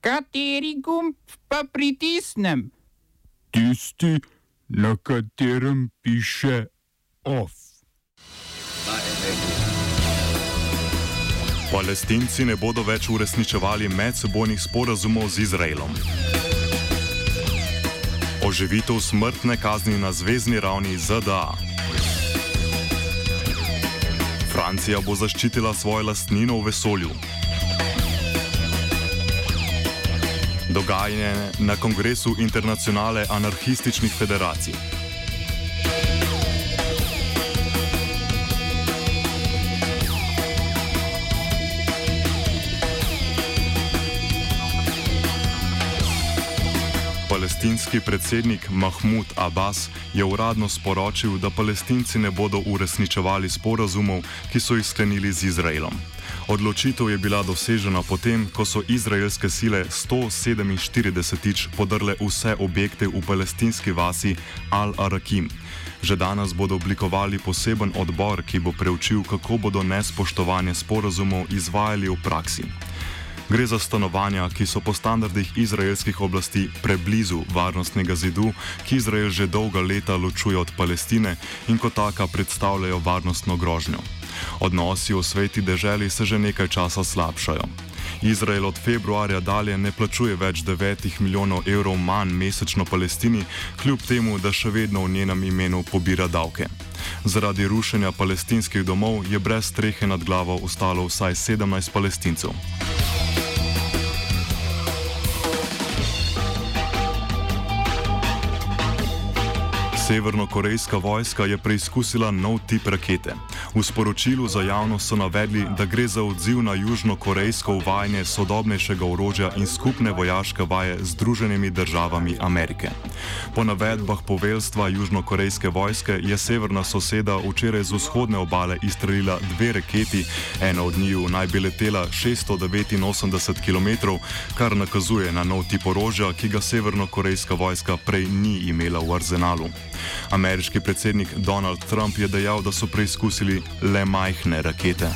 Kateri gumb pa pritisnem? Tisti, na katerem piše OF. Palestinci ne bodo več uresničevali medsebojnih sporazumov z Izraelom. Oživitev smrtne kazni na zvezdni ravni ZDA. Francija bo zaščitila svojo lastnino v vesolju. Dogajanje na kongresu internacionale anarhističnih federacij. Palestinski predsednik Mahmud Abbas je uradno sporočil, da palestinci ne bodo uresničevali sporazumov, ki so jih sklenili z Izraelom. Odločitev je bila dosežena potem, ko so izraelske sile 147-tič podrle vse objekte v palestinski vasi Al-Arakim. Že danes bodo oblikovali poseben odbor, ki bo preučil, kako bodo nespoštovanje sporazumov izvajali v praksi. Gre za stanovanja, ki so po standardih izraelskih oblasti preblizu varnostnega zidu, ki Izrael že dolga leta ločuje od Palestine in kot taka predstavljajo varnostno grožnjo. Odnosi v sveti deželi se že nekaj časa slabšajo. Izrael od februarja dalje ne plačuje več 9 milijonov evrov manj mesečno Palestini, kljub temu, da še vedno v njenem imenu pobira davke. Zaradi rušenja palestinskih domov je brez strehe nad glavo ostalo vsaj 17 palestincev. Severnokorejska vojska je preizkusila nov tip rakete. V sporočilu za javnost so navedli, da gre za odziv na južnokorejsko uvajanje sodobnejšega orožja in skupne vojaške vaje z Združenimi državami Amerike. Po navedbah poveljstva južnokorejske vojske je severna soseda včeraj z vzhodne obale izstrelila dve raketi, ena od njiju naj bi letela 689 km, kar nakazuje na nov tip orožja, ki ga severnokorejska vojska prej ni imela v arzenalu. Ameriški predsednik Donald Trump je dejal, da so preizkusili le majhne rakete.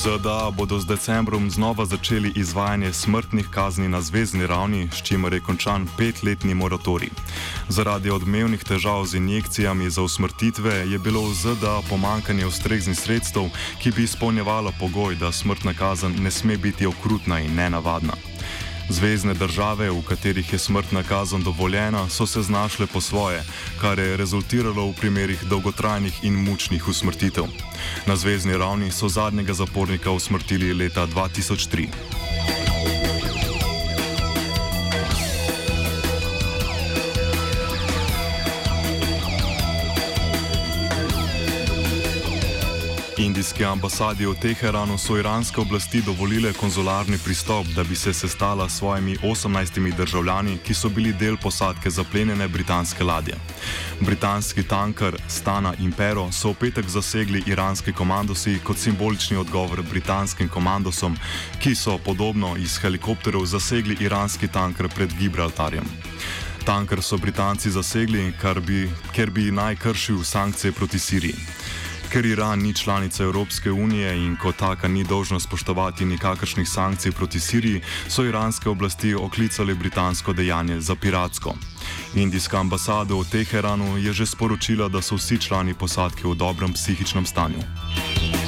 ZDA bodo z decembrom znova začeli izvajanje smrtnih kazni na zvezdni ravni, s čimer je končan petletni moratorij. Zaradi odmevnih težav z injekcijami za usmrtitve je bilo v ZDA pomankanje ustreznih sredstev, ki bi izpolnjevala pogoj, da smrtna kazen ne sme biti okrutna in nenavadna. Zvezdne države, v katerih je smrtna kazen dovoljena, so se znašle po svoje, kar je rezultiralo v primerih dolgotrajnih in mučnih usmrtitev. Na zvezdni ravni so zadnjega zapornika usmrtili leta 2003. Indijski ambasadi v Teheranu so iranske oblasti dovolile konzularni pristop, da bi se sestala s svojimi 18 državljani, ki so bili del posadke zaplenjene britanske ladje. Britanski tanker Stana Impero so v petek zasegli iranski komandosi kot simbolični odgovor britanskim komandosom, ki so podobno iz helikopterov zasegli iranski tanker pred Gibraltarjem. Tanker so Britanci zasegli, bi, ker bi naj kršil sankcije proti Siriji. Ker Iran ni članica Evropske unije in kot taka ni dolžna spoštovati nikakršnih sankcij proti Siriji, so iranske oblasti oklicali britansko dejanje za piratsko. Indijska ambasada v Teheranu je že sporočila, da so vsi člani posadke v dobrem psihičnem stanju.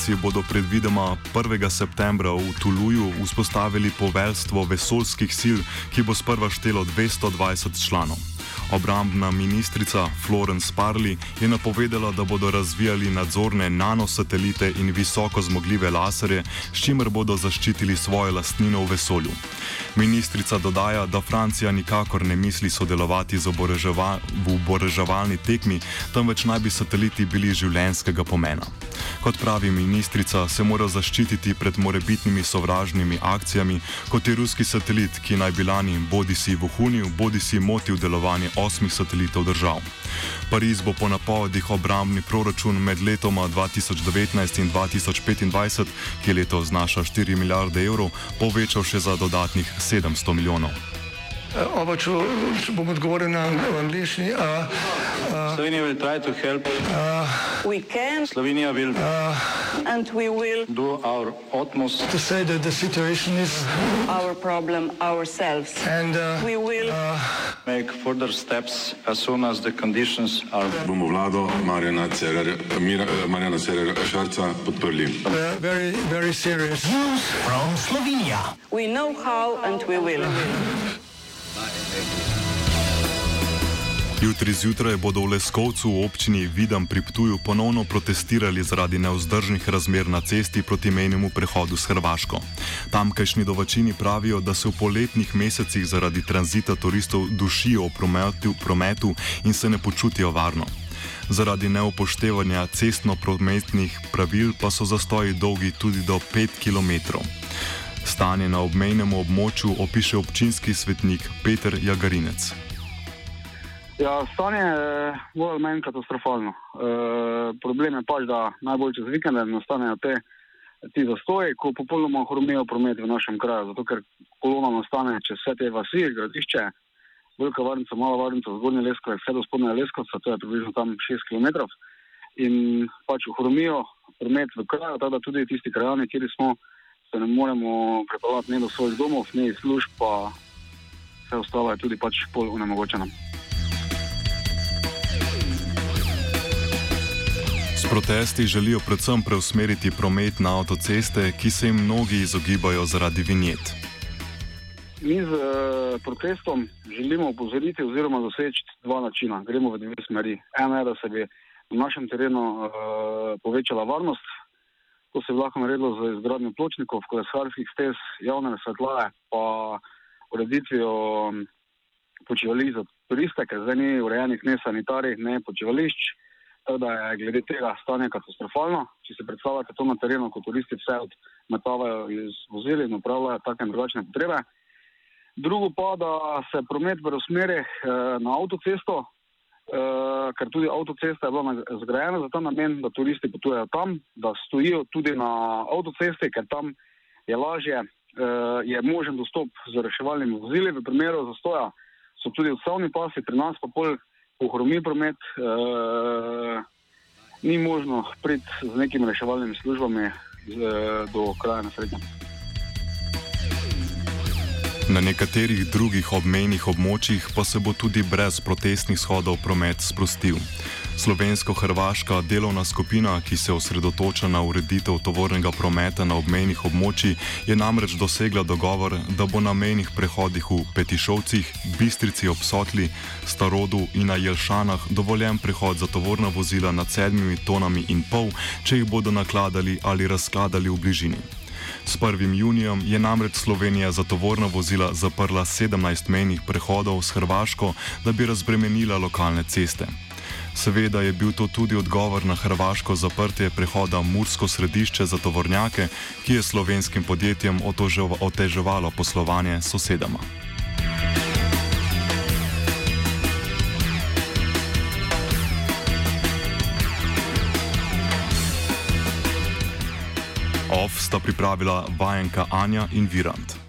Franciji bodo predvidoma 1. septembra v Tuluju vzpostavili poveljstvo vesoljskih sil, ki bo sprva štelo 220 članov. Obrambna ministrica Florence Parley je napovedala, da bodo razvijali nadzorne nanosatelite in visoko zmogljive laserje, s čimer bodo zaščitili svojo lastnino v vesolju. Ministrica dodaja, da Francija nikakor ne misli sodelovati v oboreževalni tekmi, temveč naj bi sateliti bili življenskega pomena. Kot pravi ministrica, se mora zaščititi pred morebitnimi sovražnimi akcijami, kot je ruski satelit, ki naj bi lani bodi si vohunil, bodi si motil delovanje osmih satelitov držav. Pariz bo po napovedih obrambni proračun med letoma 2019 in 2025, ki leto znaša 4 milijarde evrov, povečal še za dodatnih 700 milijonov. Oba, če, če bom odgovoril na angliški. Slovenija will try to help. We can Slovenija will and we will do our utmost To say that the situation is our problem ourselves. and uh, We will make further steps as soon as the conditions are bomo vlado Marjana Cererja Mira- Marjana Cererja Šarca podprli. uh, very, very serious. we know how and we will. Jutri zjutraj bodo v Leskovcu v občini Vidam pri Ptuju ponovno protestirali zaradi neuzdržnih razmer na cesti proti menjemu prehodu s Hrvaško. Tamkajšnji dovačini pravijo, da se v poletnih mesecih zaradi tranzita turistov dušijo v prometu, prometu in se ne počutijo varno. Zaradi neupoštevanja cestno-prometnih pravil pa so zastoji dolgi tudi do 5 km. Stanje na obmejnem območju opiše občinski svetnik Peter Jagarinec. Ja, stanje je bolj ali manj katastrofalno. E, problem je pač, da najbolj čez vikende nastanejo te, ti zastoji, ko popolnoma hromijo promet v našem kraju. Zato, ker kolona nastane čez vse te vasi, gradišče, velika varnica, mala varnica, zgornje lesko, vse do spodnje leskovca, to je približno tam 6 km. In pač hromijo promet v kraju, tako da tudi tisti krajani, kjer smo, se ne moremo prepeljati ne do svojih domov, ne iz služb, pa vse ostalo je tudi pač pol onemogočeno. S protesti želijo predvsem preusmeriti promet na avtoceste, ki se jim mnogi izogibajo zaradi vinjet. Mi z uh, protestom želimo opozoriti oziroma doseči dva načina. Gremo v dve smeri. Ena je, da se bi na našem terenu uh, povečala varnost. To se bi lahko naredilo z izgradnjo pločnikov, kolesarskih stez, javne svetlave, pa ureditvijo počivališč za turiste, ker zdaj ni urejenih ne sanitarij, ne počivališč. Da je glede tega stanje katastrofalno. Če si predstavljate to na terenu, ko turisti vse odmetavajo iz vozil in upravljajo take in drugačne potrebe. Drugo pa, da se promet preusmeri eh, na avtocesto, eh, ker tudi avtocesta je bila na- zgrajena za ta namen, da turisti potujejo tam, da stojijo tudi na avtocesti, ker tam je lažje, eh, je možen dostop z reševalnimi vozili. V primeru zastoja so tudi odstavni pasi, pri nas pa pol pohromi promet, eh, ni možno priti z nekimi reševalnimi službami do kraja nesreče. Na nekaterih drugih obmejnih območjih pa se bo tudi brez protestnih shodov promet sprostil. Slovensko-hrvaška delovna skupina, ki se osredotoča na ureditev tovornega prometa na obmejnih območjih, je namreč dosegla dogovor, da bo na mejnih prehodih v Petišovcih, Bistrici ob Sotli, Starodu in na Jelšanah dovoljen prehod za tovorna vozila nad sedmimi tonami in pol, če jih bodo nakladali ali razkladali v bližini. S 1. junijem je namreč Slovenija za tovorna vozila zaprla 17 mejnih prehodov s Hrvaško, da bi razbremenila lokalne ceste. Seveda je bil to tudi odgovor na hrvaško zaprtje prehoda Mursko središče za tovornjake, ki je slovenskim podjetjem oteževalo poslovanje s sosedama. OF sta pripravila vajenka Anja in Virant.